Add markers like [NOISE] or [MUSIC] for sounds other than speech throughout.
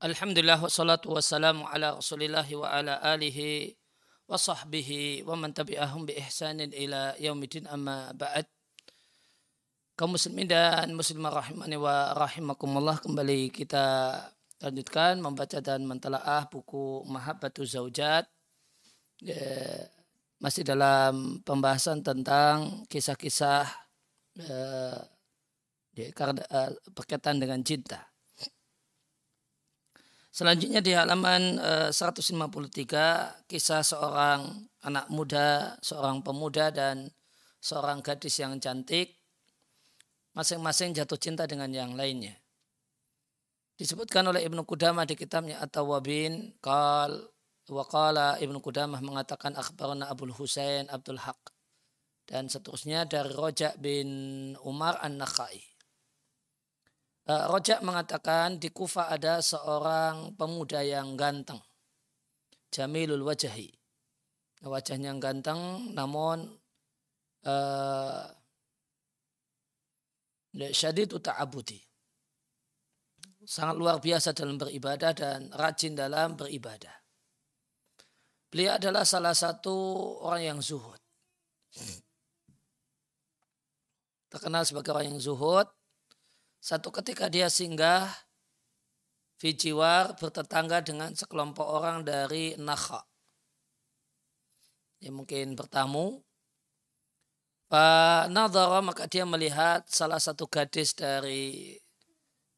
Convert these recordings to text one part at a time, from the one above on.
Alhamdulillah wassalatu wassalamu ala rasulillah wa ala alihi wa sahbihi wa man tabi'ahum bi ihsanin ila yaumidin amma ba'd. Kaum muslimin dan muslimah rahimani wa rahimakumullah kembali kita lanjutkan membaca dan mentelaah buku Mahabbatu Zaujat ya, masih dalam pembahasan tentang kisah-kisah ya, ya, berkaitan dengan cinta Selanjutnya di halaman 153 eh, kisah seorang anak muda, seorang pemuda dan seorang gadis yang cantik masing-masing jatuh cinta dengan yang lainnya. Disebutkan oleh Ibnu Qudamah di kitabnya At-Tawabin, qal waqala Ibnu Qudamah mengatakan akhbarana Abdul Husain Abdul Haq dan seterusnya dari Rojak bin Umar An-Nakhai. Eh, Rojak mengatakan di Kufa ada seorang pemuda yang ganteng. Jamilul wajahi. Wajahnya yang ganteng namun uh, syadid ta'abudi. Sangat luar biasa dalam beribadah dan rajin dalam beribadah. Beliau adalah salah satu orang yang zuhud. Terkenal sebagai orang yang zuhud satu ketika dia singgah Fijiwar bertetangga dengan sekelompok orang dari Nakha. Dia mungkin bertamu. Nadara maka dia melihat salah satu gadis dari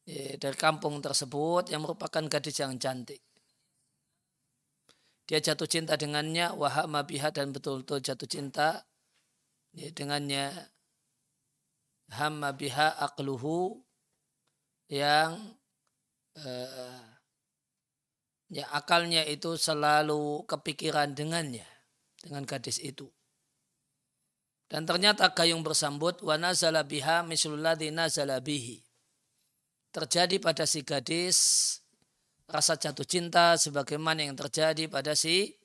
ya, dari kampung tersebut yang merupakan gadis yang cantik. Dia jatuh cinta dengannya, wahab mabiha dan betul-betul jatuh cinta ya, dengannya. Hamma biha akluhu yang uh, ya akalnya itu selalu kepikiran dengannya dengan gadis itu. Dan ternyata gayung bersambut wa nazala biha mislulladzi nazala bihi. Terjadi pada si gadis rasa jatuh cinta sebagaimana yang terjadi pada si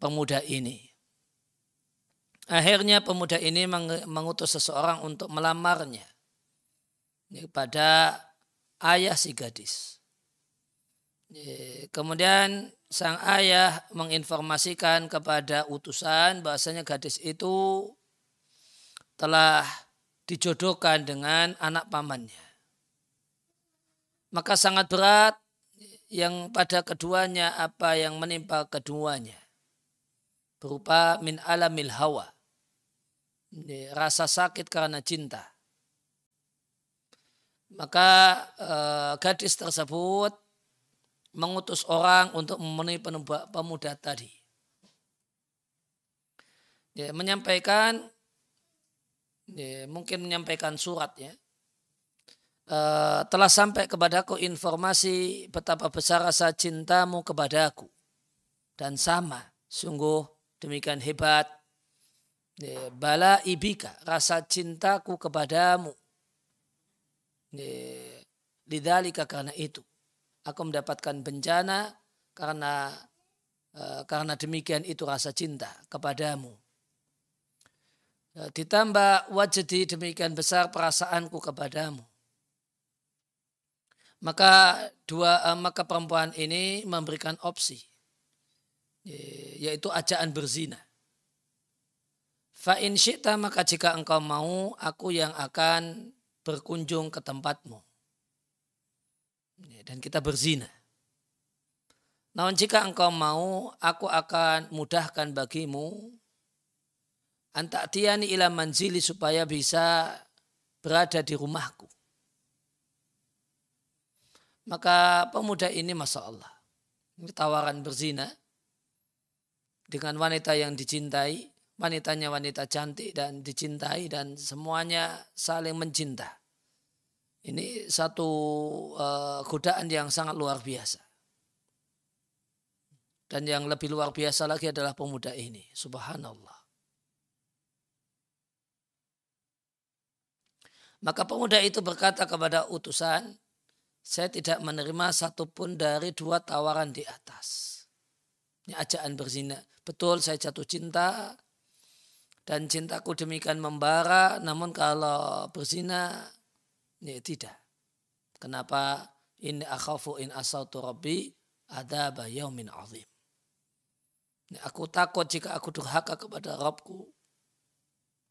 pemuda ini. Akhirnya pemuda ini mengutus seseorang untuk melamarnya kepada ayah si gadis. Kemudian sang ayah menginformasikan kepada utusan bahasanya gadis itu telah dijodohkan dengan anak pamannya. Maka sangat berat yang pada keduanya apa yang menimpa keduanya. Berupa min alamil hawa. Rasa sakit karena cinta maka uh, gadis tersebut mengutus orang untuk memenuhi pemuda tadi. Ya, menyampaikan, ya, mungkin menyampaikan surat ya. Uh, telah sampai kepadaku informasi betapa besar rasa cintamu kepadaku. Dan sama, sungguh demikian hebat. Ya, bala ibika, rasa cintaku kepadamu Lidhalika karena itu. Aku mendapatkan bencana karena uh, karena demikian itu rasa cinta kepadamu. Uh, ditambah wajdi demikian besar perasaanku kepadamu. Maka dua uh, maka perempuan ini memberikan opsi yaitu ajaan berzina. Fa in maka jika engkau mau aku yang akan berkunjung ke tempatmu. Dan kita berzina. Namun jika engkau mau, aku akan mudahkan bagimu antaktiani ila manzili supaya bisa berada di rumahku. Maka pemuda ini Masya Allah. Ini tawaran berzina dengan wanita yang dicintai wanitanya wanita cantik dan dicintai dan semuanya saling mencinta. Ini satu uh, godaan yang sangat luar biasa. Dan yang lebih luar biasa lagi adalah pemuda ini. Subhanallah. Maka pemuda itu berkata kepada utusan, saya tidak menerima satupun dari dua tawaran di atas. Ini ajaan berzina. Betul saya jatuh cinta, dan cintaku demikian membara namun kalau berzina ya tidak kenapa Inni akhafu in asautu rabbi adaba yaumin azim. Aku takut jika aku durhaka kepada Rabbku,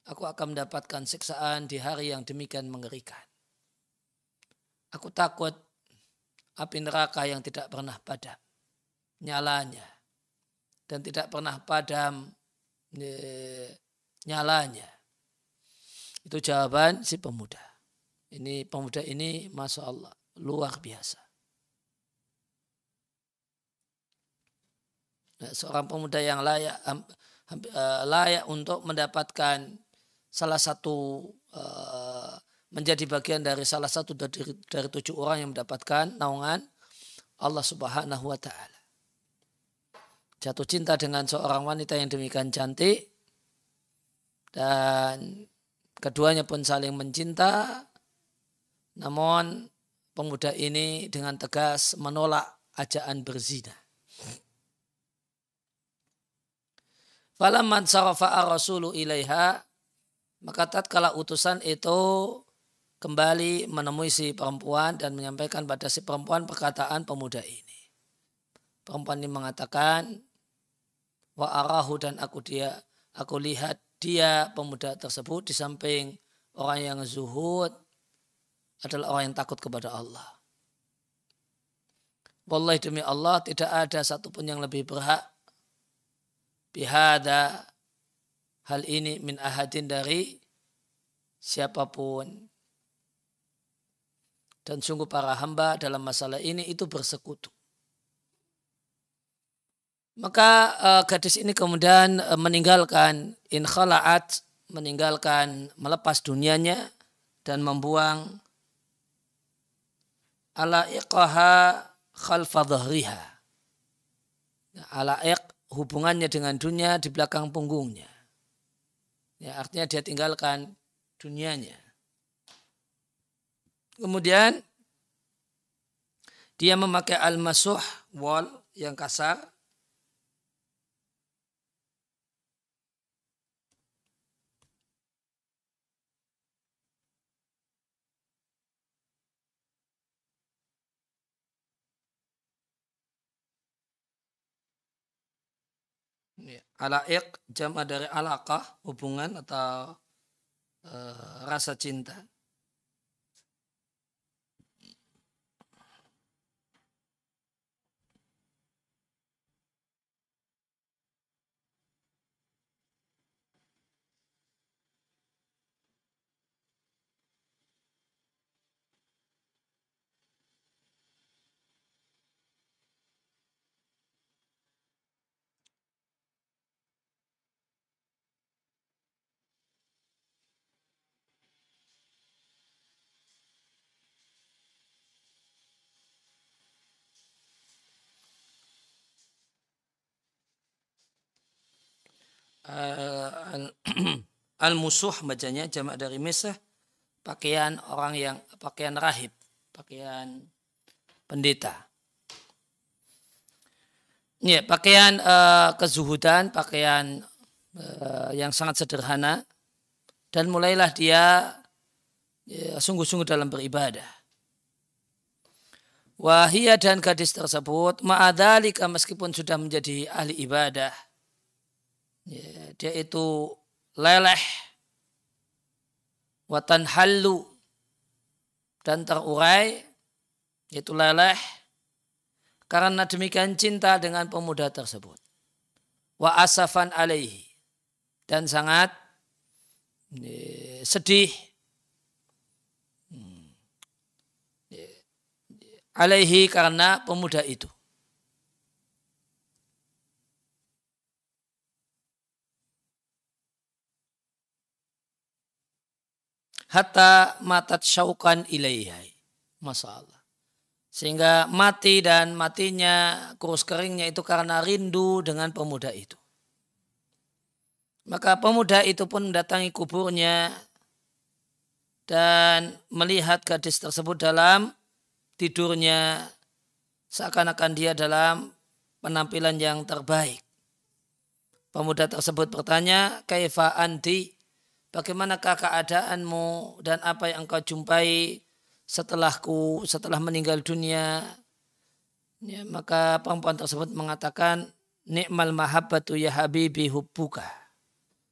aku akan mendapatkan siksaan di hari yang demikian mengerikan. Aku takut api neraka yang tidak pernah padam nyalanya dan tidak pernah padam e, nyalanya. Itu jawaban si pemuda. Ini pemuda ini masya Allah luar biasa. Nah, seorang pemuda yang layak eh, layak untuk mendapatkan salah satu eh, menjadi bagian dari salah satu dari, dari tujuh orang yang mendapatkan naungan Allah Subhanahu wa taala. Jatuh cinta dengan seorang wanita yang demikian cantik dan keduanya pun saling mencinta namun pemuda ini dengan tegas menolak ajaan berzina. Falamman sarafa rasulu ilaiha maka tatkala utusan itu kembali menemui si perempuan dan menyampaikan pada si perempuan perkataan pemuda ini. Perempuan ini mengatakan wa arahu dan aku dia aku lihat dia pemuda tersebut di samping orang yang zuhud adalah orang yang takut kepada Allah. Wallahi demi Allah tidak ada satupun yang lebih berhak bihada hal ini min ahadin dari siapa pun dan sungguh para hamba dalam masalah ini itu bersekutu. Maka uh, gadis ini kemudian uh, meninggalkan in khala'at, meninggalkan melepas dunianya dan membuang ala iqaha khalfa dhahriha. Ala iq hubungannya dengan dunia di belakang punggungnya. Ya, artinya dia tinggalkan dunianya. Kemudian dia memakai al-masuh wall yang kasar Ya. Alaik jama dari alaqah hubungan atau uh, rasa cinta. Uh, [CLEARS THROAT] al-musuh bacanya jamak dari misah pakaian orang yang pakaian rahib pakaian pendeta. Ya pakaian uh, kezuhudan pakaian uh, yang sangat sederhana dan mulailah dia ya, sungguh-sungguh dalam beribadah. Wahia dan gadis tersebut ma'adhalika meskipun sudah menjadi ahli ibadah ya, dia itu leleh watan halu dan terurai itu leleh. Karena demikian cinta dengan pemuda tersebut. Wa asafan alaihi dan sangat ya, sedih. Hmm, ya, alaihi karena pemuda itu hatta matat syaukan ilaihai. Masalah. Sehingga mati dan matinya kurus keringnya itu karena rindu dengan pemuda itu. Maka pemuda itu pun mendatangi kuburnya dan melihat gadis tersebut dalam tidurnya seakan-akan dia dalam penampilan yang terbaik. Pemuda tersebut bertanya, "Kaifa anti?" Bagaimanakah keadaanmu dan apa yang engkau jumpai setelahku setelah meninggal dunia? Ya, maka perempuan tersebut mengatakan nikmal mahabbatu ya habibi hubbuka.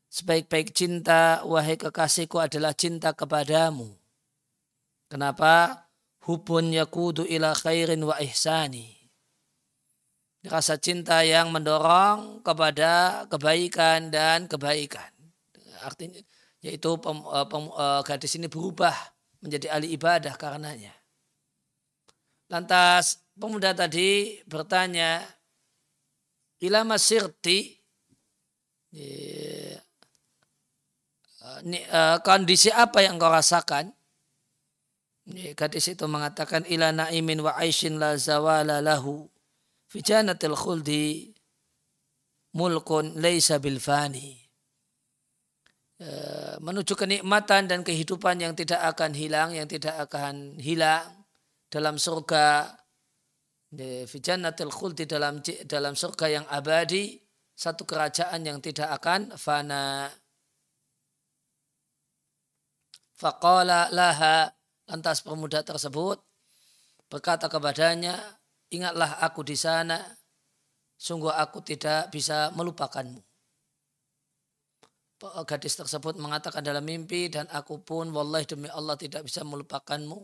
Sebaik-baik cinta wahai kekasihku adalah cinta kepadamu. Kenapa? Hubun yakudu ila khairin wa ihsani. Rasa cinta yang mendorong kepada kebaikan dan kebaikan. Artinya yaitu pem, uh, pem, uh, gadis ini berubah menjadi ahli ibadah karenanya. Lantas pemuda tadi bertanya, ilama sirti, uh, kondisi apa yang kau rasakan? Gadis itu mengatakan ila naimin wa aishin la zawala lahu fi janatil khuldi mulkun laysa bil fani Eh, menuju kenikmatan dan kehidupan yang tidak akan hilang, yang tidak akan hilang dalam surga di jannatil khuldi dalam dalam surga yang abadi, satu kerajaan yang tidak akan fana. Faqala laha lantas pemuda tersebut berkata kepadanya, ingatlah aku di sana, sungguh aku tidak bisa melupakanmu gadis tersebut mengatakan dalam mimpi dan aku pun wallahi demi Allah tidak bisa melupakanmu.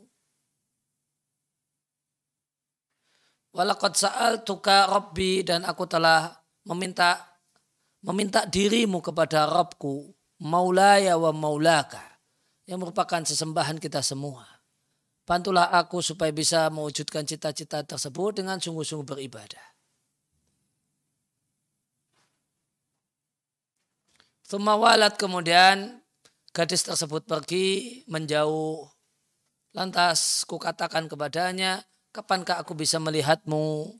Walakot sa'al tuka Rabbi dan aku telah meminta meminta dirimu kepada Rabbku maulaya wa maulaka yang merupakan sesembahan kita semua. Bantulah aku supaya bisa mewujudkan cita-cita tersebut dengan sungguh-sungguh beribadah. Tumawalat kemudian gadis tersebut pergi menjauh. Lantas kukatakan kepadanya, kapankah aku bisa melihatmu?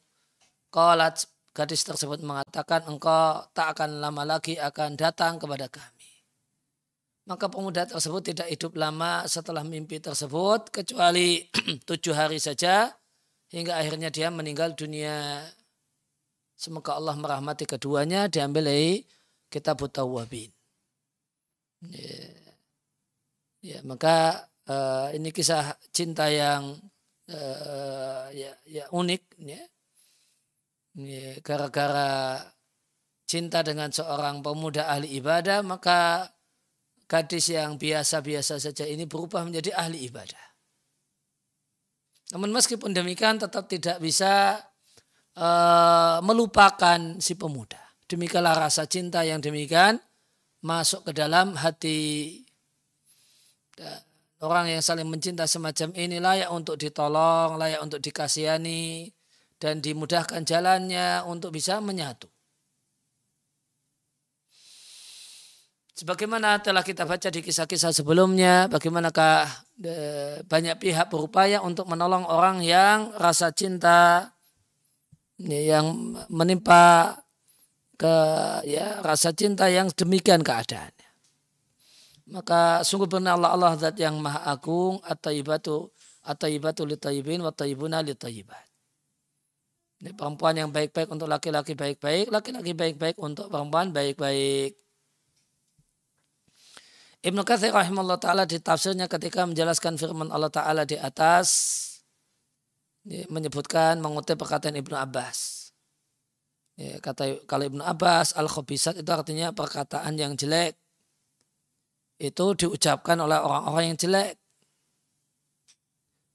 Kolat gadis tersebut mengatakan, engkau tak akan lama lagi akan datang kepada kami. Maka pemuda tersebut tidak hidup lama setelah mimpi tersebut, kecuali [CLEARS THROAT] tujuh hari saja, hingga akhirnya dia meninggal dunia. Semoga Allah merahmati keduanya, diambil kitab Tawabin. Ya, ya maka uh, ini kisah cinta yang uh, ya, ya unik ya. ya gara-gara cinta dengan seorang pemuda ahli ibadah maka gadis yang biasa-biasa saja ini berubah menjadi ahli ibadah. Namun meskipun demikian tetap tidak bisa uh, melupakan si pemuda. Demikianlah rasa cinta yang demikian masuk ke dalam hati. Orang yang saling mencinta semacam ini layak untuk ditolong, layak untuk dikasihani, dan dimudahkan jalannya untuk bisa menyatu. Sebagaimana telah kita baca di kisah-kisah sebelumnya, bagaimanakah eh, banyak pihak berupaya untuk menolong orang yang rasa cinta yang menimpa ke ya rasa cinta yang demikian keadaannya. Maka sungguh benar Allah Allah zat yang maha agung at-tayyibatu at-tayyibatu litayyibin wa tayyibuna litayyibat. Ini perempuan yang baik-baik untuk laki-laki baik-baik, laki-laki baik-baik untuk perempuan baik-baik. Ibnu Katsir rahimahullah taala di tafsirnya ketika menjelaskan firman Allah taala di atas menyebutkan mengutip perkataan Ibnu Abbas. Ya, kata kalau Ibnu Abbas al khobisat itu artinya perkataan yang jelek. Itu diucapkan oleh orang-orang yang jelek.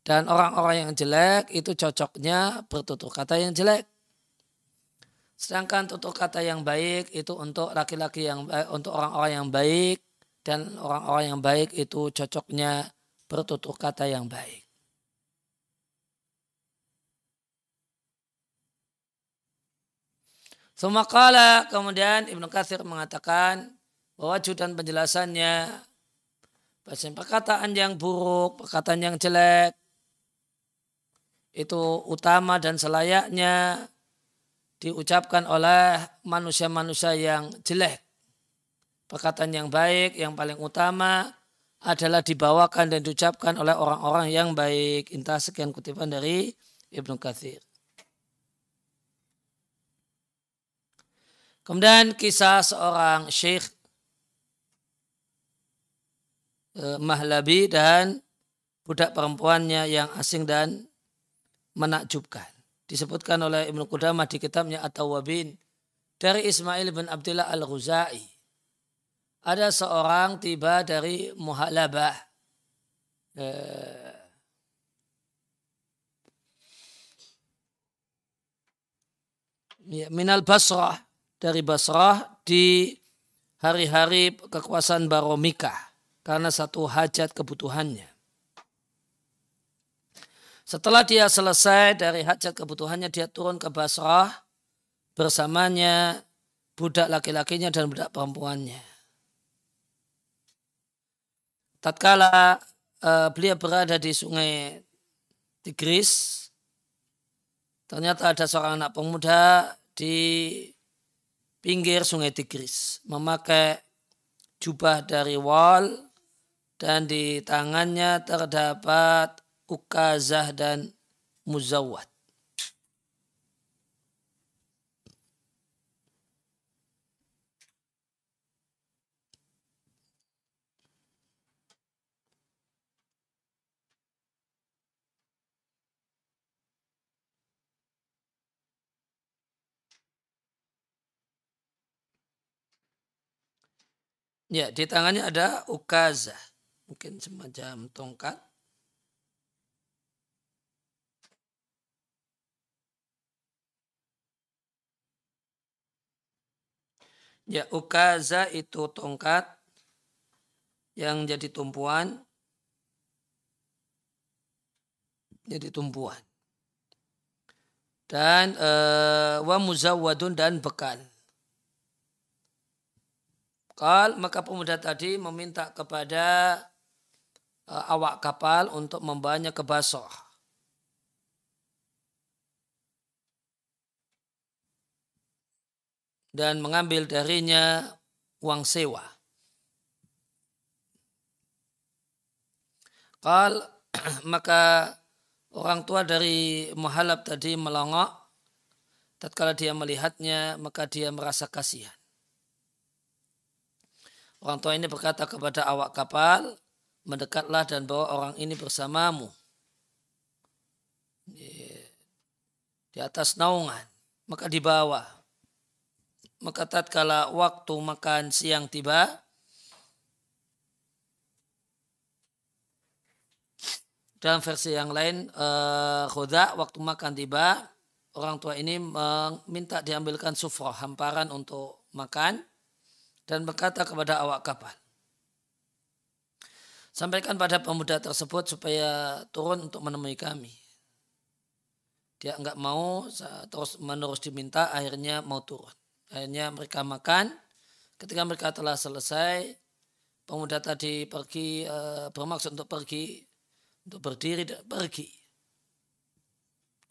Dan orang-orang yang jelek itu cocoknya bertutur kata yang jelek. Sedangkan tutur kata yang baik itu untuk laki-laki yang baik, untuk orang-orang yang baik dan orang-orang yang baik itu cocoknya bertutur kata yang baik. Sumakala kemudian Ibnu Katsir mengatakan bahwa dan penjelasannya bahasa perkataan yang buruk, perkataan yang jelek itu utama dan selayaknya diucapkan oleh manusia-manusia yang jelek. Perkataan yang baik, yang paling utama adalah dibawakan dan diucapkan oleh orang-orang yang baik. Intah sekian kutipan dari Ibnu Katsir. Kemudian kisah seorang syekh eh, Mahlabi dan budak perempuannya yang asing dan menakjubkan. Disebutkan oleh Ibnu Qudamah di kitabnya At-Tawabin dari Ismail bin Abdullah Al-Ghuzai. Ada seorang tiba dari Muhalabah. Eh, ya, minal Basrah dari Basrah di hari-hari kekuasaan Baromika karena satu hajat kebutuhannya. Setelah dia selesai dari hajat kebutuhannya, dia turun ke Basrah bersamanya budak laki-lakinya dan budak perempuannya. Tatkala uh, beliau berada di sungai Tigris, ternyata ada seorang anak pemuda di pinggir sungai Tigris memakai jubah dari wal dan di tangannya terdapat ukazah dan muzawat. Ya, di tangannya ada ukazah. Mungkin semacam tongkat. Ya, ukaza itu tongkat yang jadi tumpuan. Jadi tumpuan. Dan uh, wa muzawwadun dan bekal. Kal maka pemuda tadi meminta kepada uh, awak kapal untuk membawanya ke Basoh. dan mengambil darinya uang sewa. Kal [CLEARS THROAT] maka orang tua dari Muhalab tadi melongok. Tatkala dia melihatnya maka dia merasa kasihan. Orang tua ini berkata kepada awak kapal, mendekatlah dan bawa orang ini bersamamu. Di atas naungan. Maka dibawa. Maka tatkala waktu makan siang tiba, dalam versi yang lain, uh, khoda, waktu makan tiba, orang tua ini meminta diambilkan sufroh, hamparan untuk makan, dan berkata kepada awak kapal. Sampaikan pada pemuda tersebut supaya turun untuk menemui kami. Dia enggak mau, terus menerus diminta, akhirnya mau turun. Akhirnya mereka makan. Ketika mereka telah selesai, pemuda tadi pergi e, bermaksud untuk pergi, untuk berdiri dan pergi.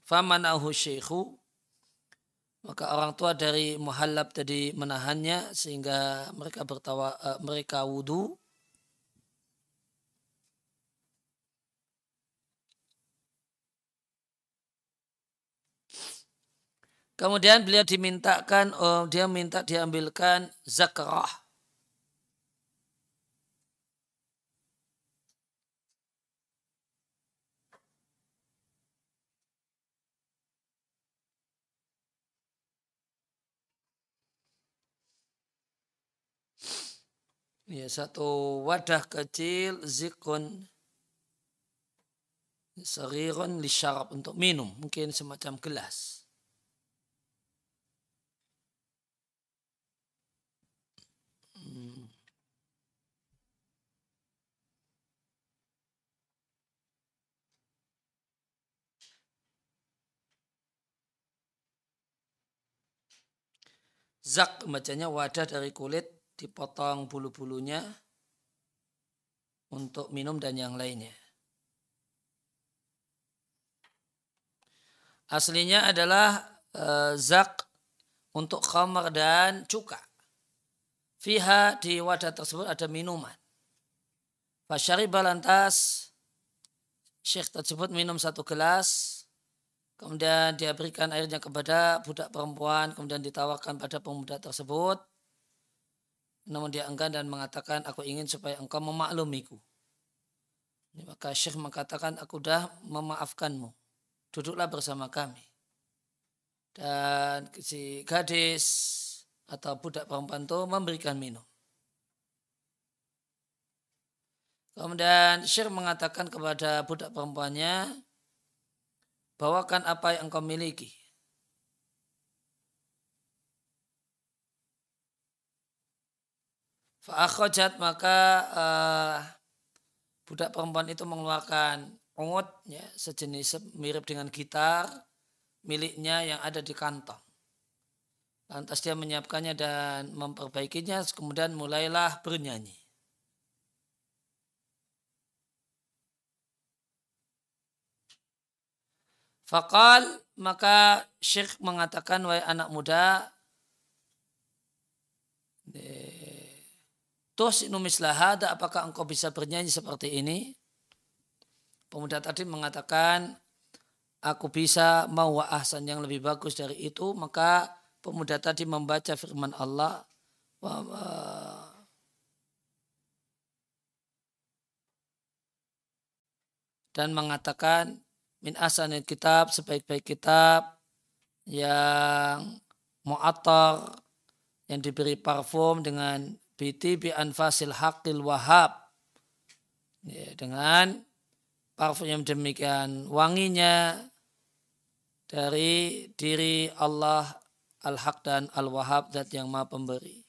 Famanahu syekhu maka orang tua dari muhallab tadi menahannya sehingga mereka bertawa e, mereka wudhu Kemudian beliau dimintakan, oh, dia minta diambilkan zakrah. Ya, satu wadah kecil zikun. Sarirun li syarab untuk minum, mungkin semacam gelas. Zak bacanya wadah dari kulit dipotong bulu-bulunya untuk minum dan yang lainnya. Aslinya adalah e, zak untuk khamar dan cuka. Fiha di wadah tersebut ada minuman. Fasyariba lantas Syekh tersebut minum satu gelas Kemudian dia berikan airnya kepada budak perempuan, kemudian ditawarkan pada pemuda tersebut. Namun dia enggan dan mengatakan, aku ingin supaya engkau memaklumiku. Maka Syekh mengatakan, aku dah memaafkanmu. Duduklah bersama kami. Dan si gadis atau budak perempuan itu memberikan minum. Kemudian Syekh mengatakan kepada budak perempuannya, bawakan apa yang engkau miliki. Fa'akhojat maka uh, budak perempuan itu mengeluarkan ungut ya, sejenis mirip dengan gitar miliknya yang ada di kantong. Lantas dia menyiapkannya dan memperbaikinya, kemudian mulailah bernyanyi. Fakal maka Syekh mengatakan wahai anak muda Tus numislahada, apakah engkau bisa bernyanyi seperti ini? Pemuda tadi mengatakan, aku bisa mau ahsan yang lebih bagus dari itu, maka pemuda tadi membaca firman Allah, dan mengatakan min asanil kitab sebaik-baik kitab yang mu'attar yang diberi parfum dengan biti bi anfasil haqil wahab ya, dengan parfum yang demikian wanginya dari diri Allah Al-Haq dan Al-Wahab zat yang maha pemberi.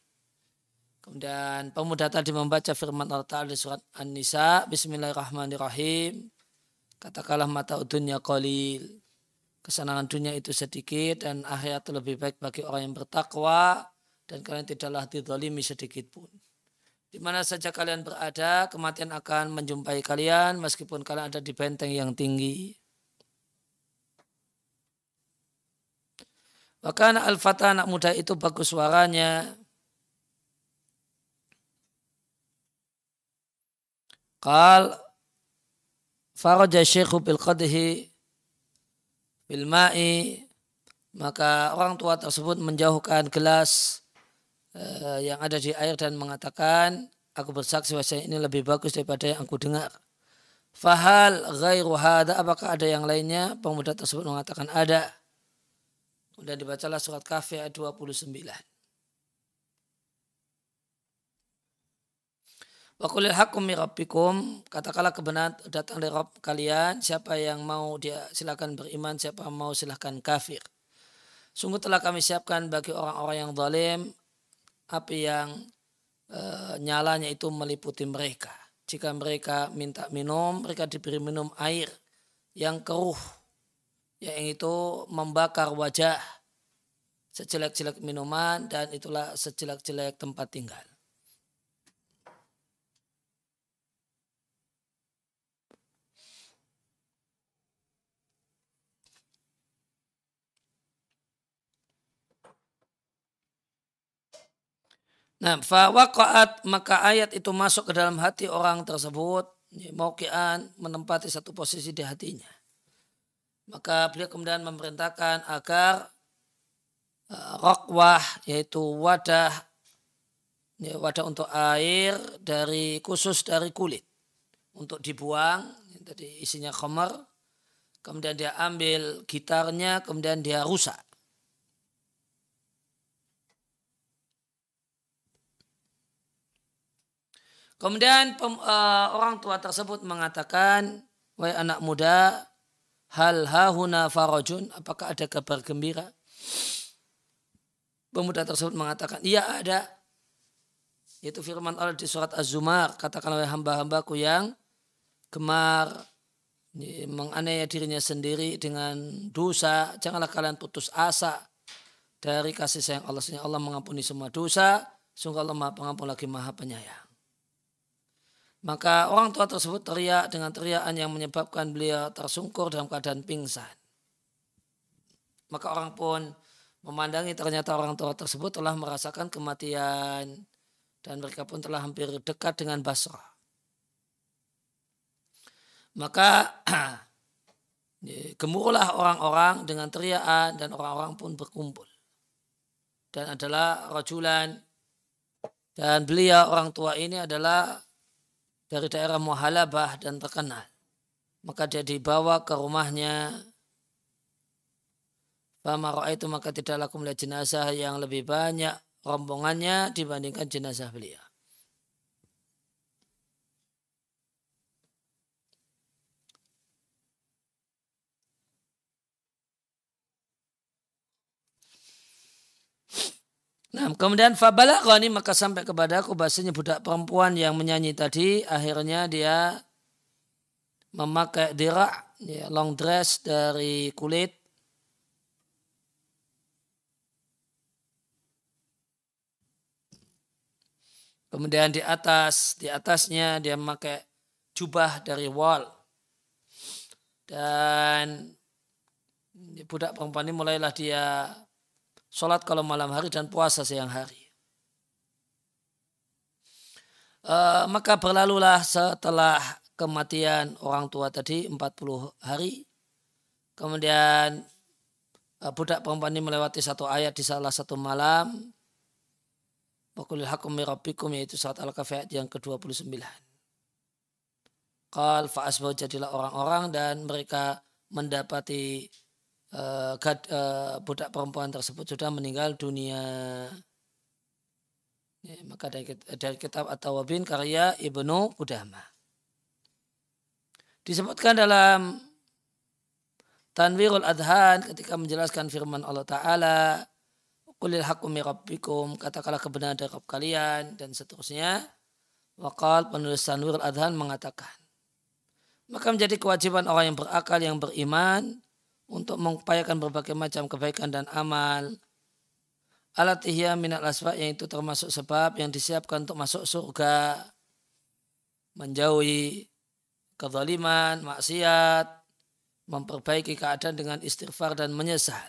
Kemudian pemuda tadi membaca firman Allah Ta'ala di surat An-Nisa. Bismillahirrahmanirrahim. Katakanlah mata dunia qalil. Kesenangan dunia itu sedikit dan akhirat lebih baik bagi orang yang bertakwa dan kalian tidaklah didolimi sedikit pun. Di mana saja kalian berada, kematian akan menjumpai kalian meskipun kalian ada di benteng yang tinggi. Bahkan Al-Fatah anak muda itu bagus suaranya. Qal faraja syekhu bil qadhi bil ma'i maka orang tua tersebut menjauhkan gelas uh, yang ada di air dan mengatakan aku bersaksi bahwa ini lebih bagus daripada yang aku dengar. Fahal ghairu hada apakah ada yang lainnya? Pemuda tersebut mengatakan ada. Kemudian dibacalah surat Kahfi ayat 29. Wa qulil haqqu rabbikum katakanlah kebenaran datang dari Rabb kalian siapa yang mau dia silakan beriman siapa mau silakan kafir. Sungguh telah kami siapkan bagi orang-orang yang zalim api yang e, nyalanya itu meliputi mereka. Jika mereka minta minum, mereka diberi minum air yang keruh, yang itu membakar wajah sejelek-jelek minuman dan itulah sejelek-jelek tempat tinggal. Nah, fawaqa'at maka ayat itu masuk ke dalam hati orang tersebut, maukian menempati satu posisi di hatinya. Maka beliau kemudian memerintahkan agar uh, rokwah yaitu wadah ya, wadah untuk air dari khusus dari kulit. Untuk dibuang tadi isinya khamar kemudian dia ambil gitarnya kemudian dia rusak Kemudian pem, uh, orang tua tersebut mengatakan, wahai anak muda, hal hahuna farajun, apakah ada kabar gembira? Pemuda tersebut mengatakan, iya ada. Yaitu firman Allah di surat Az-Zumar, katakan oleh hamba-hambaku yang gemar menganiaya dirinya sendiri dengan dosa, janganlah kalian putus asa dari kasih sayang Allah. Sehingga Allah mengampuni semua dosa, sungguh Allah maha pengampun lagi maha penyayang. Maka orang tua tersebut teriak dengan teriakan yang menyebabkan beliau tersungkur dalam keadaan pingsan. Maka orang pun memandangi ternyata orang tua tersebut telah merasakan kematian dan mereka pun telah hampir dekat dengan Basrah. Maka [CLEARS THROAT] gemuruhlah orang-orang dengan teriakan dan orang-orang pun berkumpul. Dan adalah rajulan dan beliau orang tua ini adalah dari daerah Muhalabah dan terkenal. Maka dia dibawa ke rumahnya. Fama itu maka tidak laku melihat jenazah yang lebih banyak rombongannya dibandingkan jenazah beliau. Nah, kemudian fabalaghani maka sampai kepada aku bahasanya budak perempuan yang menyanyi tadi akhirnya dia memakai dirak ya, long dress dari kulit Kemudian di atas di atasnya dia memakai jubah dari wall. Dan budak perempuan ini mulailah dia sholat kalau malam hari dan puasa siang hari. E, maka berlalulah setelah kematian orang tua tadi 40 hari. Kemudian e, budak perempuan ini melewati satu ayat di salah satu malam. Wakulil hakum mirabbikum yaitu saat al-kafiyat yang ke-29. Qal fa'asbah jadilah orang-orang dan mereka mendapati uh, gad, uh, budak perempuan tersebut sudah meninggal dunia. Ya, maka dari, dari kitab At-Tawabin karya Ibnu Qudama. Disebutkan dalam Tanwirul Adhan ketika menjelaskan firman Allah Ta'ala Kulil haqqu rabbikum katakanlah kebenaran dari Rabb kalian dan seterusnya. Wakal penulis Tanwirul Adhan mengatakan maka menjadi kewajiban orang yang berakal yang beriman untuk mengupayakan berbagai macam kebaikan dan amal. Alatihya minat asbab yang itu termasuk sebab yang disiapkan untuk masuk surga. Menjauhi kezaliman, maksiat, memperbaiki keadaan dengan istighfar dan menyesal.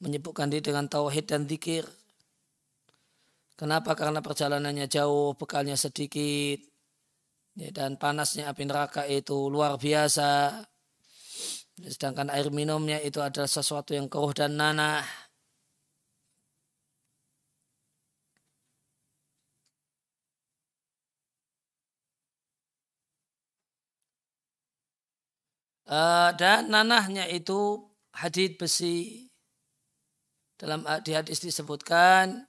Menyebutkan diri dengan tauhid dan zikir. Kenapa? Karena perjalanannya jauh, bekalnya sedikit, dan panasnya api neraka itu luar biasa Sedangkan air minumnya itu adalah sesuatu yang keruh dan nanah. Uh, dan nanahnya itu hadid besi. Dalam di hadis disebutkan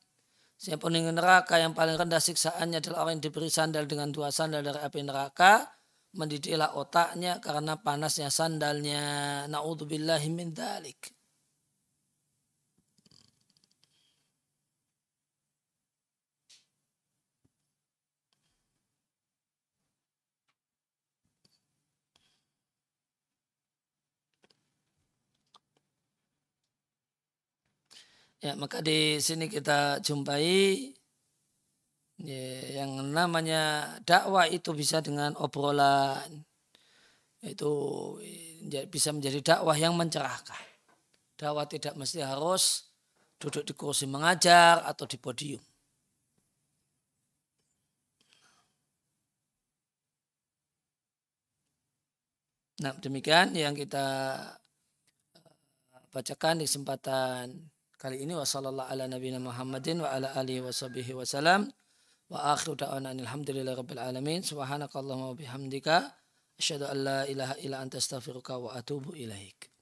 siapa ingin neraka yang paling rendah siksaannya adalah orang yang diberi sandal dengan dua sandal dari api neraka mendidiklah otaknya karena panasnya sandalnya. Naudzubillahi min dalik. Ya, maka di sini kita jumpai Ya, yang namanya dakwah itu bisa dengan obrolan. Itu ya, bisa menjadi dakwah yang mencerahkan. Dakwah tidak mesti harus duduk di kursi mengajar atau di podium. Nah demikian yang kita eh, bacakan di kesempatan kali ini wasallallahu ala nabiyina Muhammadin wa ala alihi wasallam. Wa akhiru da'wana alhamdulillahi rabbil alamin. Subhanakallahumma wa bihamdika. Asyhadu an la ilaha illa anta astaghfiruka wa atubu ilaik.